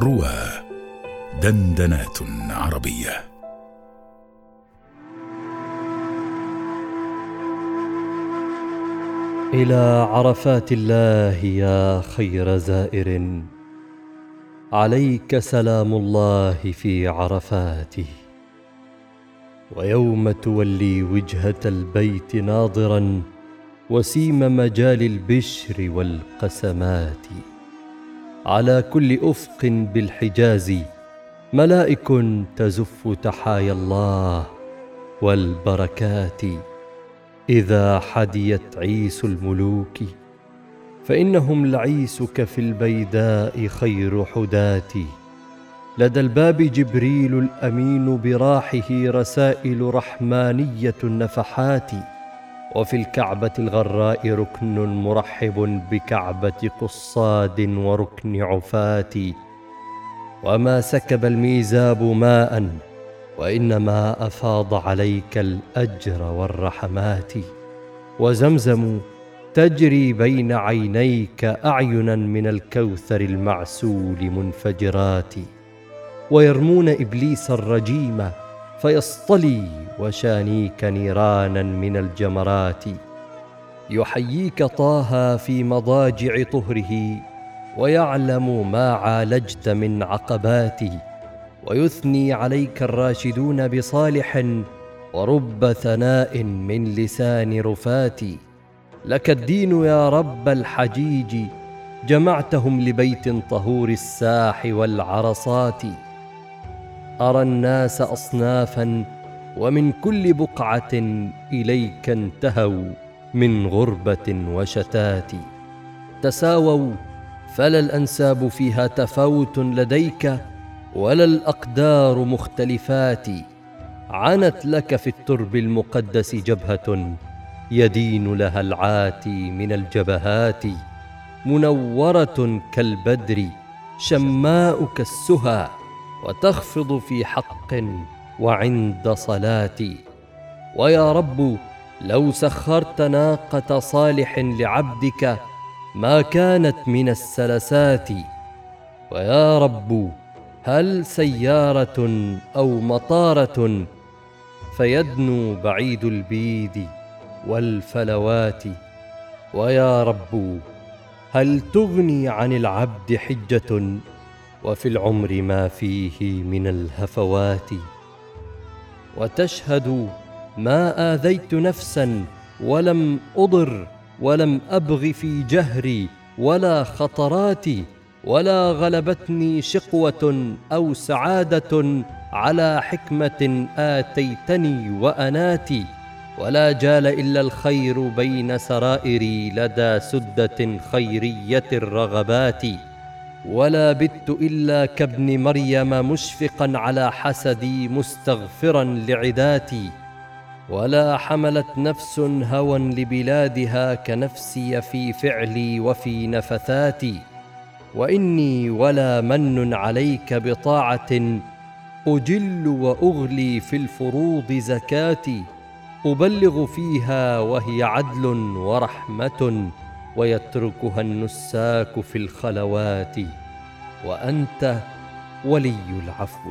روى دندنات عربية. إلى عرفات الله يا خير زائر. عليك سلام الله في عرفاته. ويوم تولي وجهة البيت ناظرا وسيم مجال البشر والقسمات. على كل أفق بالحجاز ملائك تزف تحايا الله والبركات. إذا حديت عيس الملوك فإنهم لعيسك في البيداء خير حداتي لدى الباب جبريل الأمين براحه رسائل رحمانية النفحات. وفي الكعبة الغراء ركن مرحب بكعبة قصاد وركن عفاة. وما سكب الميزاب ماء وإنما أفاض عليك الأجر والرحمات. وزمزم تجري بين عينيك اعينا من الكوثر المعسول منفجرات. ويرمون إبليس الرجيم فيصطلي وشانيك نيرانا من الجمرات. يحييك طه في مضاجع طهره ويعلم ما عالجت من عقباته. ويثني عليك الراشدون بصالح ورب ثناء من لسان رفاتي لك الدين يا رب الحجيج جمعتهم لبيت طهور الساح والعرصات. أرى الناس اصنافا ومن كل بقعة إليك انتهوا من غربة وشتات. تساووا فلا الأنساب فيها تفاوت لديك ولا الأقدار مختلفات. عنت لك في الترب المقدس جبهة يدين لها العاتي من الجبهات. منورة كالبدر شماء كالسهى وتخفض في حق وعند صلاتي. ويا رب لو سخرت ناقة صالح لعبدك ما كانت من السلسات. ويا رب هل سيارة أو مطارة فيدنو بعيد البيد والفلوات. ويا رب هل تغني عن العبد حجة وفي العمر ما فيه من الهفوات. وتشهد ما آذيت نفسا ولم أضر ولم أبغ في جهري ولا خطراتي ولا غلبتني شقوة أو سعادة على حكمة آتيتني وأناتي. ولا جال إلا الخير بين سرائري لدى سدة خيرية الرغبات. ولا بت إلا كابن مريم مشفقا على حسدي مستغفرا لعداتي ولا حملت نفس هوى لبلادها كنفسي في فعلي وفي نفثاتي وإني ولا من عليك بطاعة أجل وأغلي في الفروض زكاتي أبلغ فيها وهي عدل ورحمة. ويتركها النساك في الخلوات وأنت ولي العفو.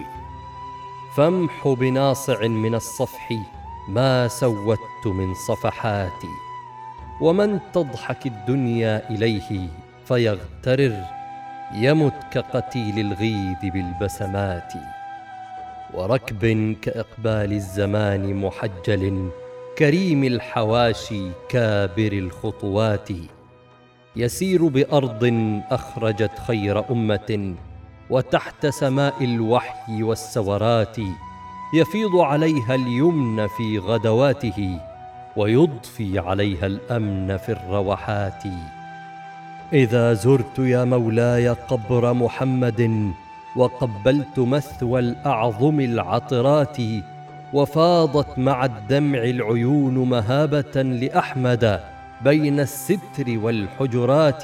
فامح بناصع من الصفح ما سودت من صفحاتي ومن تضحك الدنيا إليه فيغترر يمت كقتيل الغيد بالبسمات. وركب كإقبال الزمان محجل كريم الحواشي كابر الخطوات. يسير بأرض أخرجت خير أمة وتحت سماء الوحي والسورات يفيض عليها اليمن في غدواته ويضفي عليها الأمن في الروحات. إذا زرت يا مولاي قبر محمد وقبلت مثوى الأعظم العطرات وفاضت مع الدمع العيون مهابة لأحمد بين الستر والحجرات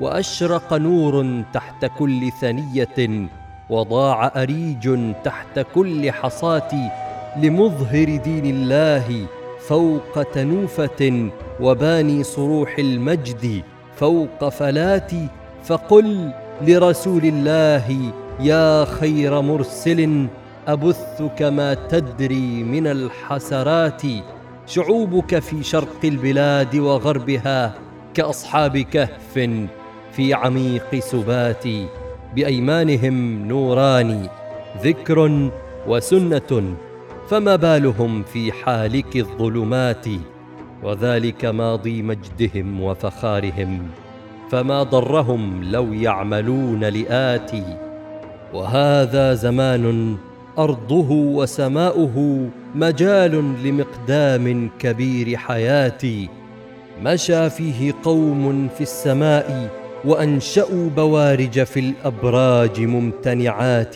وأشرق نور تحت كل ثنية وضاع أريج تحت كل حصاة لمظهر دين الله فوق تنوفة وباني صروح المجد فوق فلاتي فقل لرسول الله يا خير مرسل أبثك ما تدري من الحسرات شعوبك في شرق البلاد وغربها كأصحاب كهف في عميق سبات بأيمانهم نوران ذكر وسنة فما بالهم في حالك الظلمات وذلك ماضي مجدهم وفخارهم فما ضرهم لو يعملون لآتي وهذا زمان أرضه وسماؤه مجال لمقدام كبير حياتي. مشى فيه قوم في السماء وأنشأوا بوارج في الأبراج ممتنعات.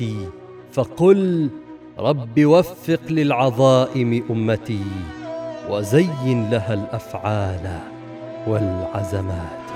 فقل رب وفق للعظائم أمتي وزين لها الأفعال والعزمات.